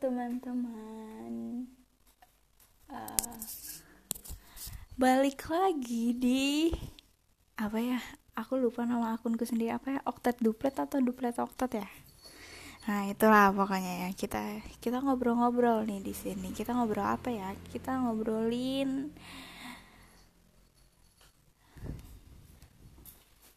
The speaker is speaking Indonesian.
teman-teman. Uh, Balik lagi di Apa ya Aku lupa nama akunku sendiri Apa ya Oktet duplet atau duplet oktet ya? Nah itulah pokoknya ya kita kita ngobrol-ngobrol nih di sini. Kita ngobrol apa ya? Kita ngobrolin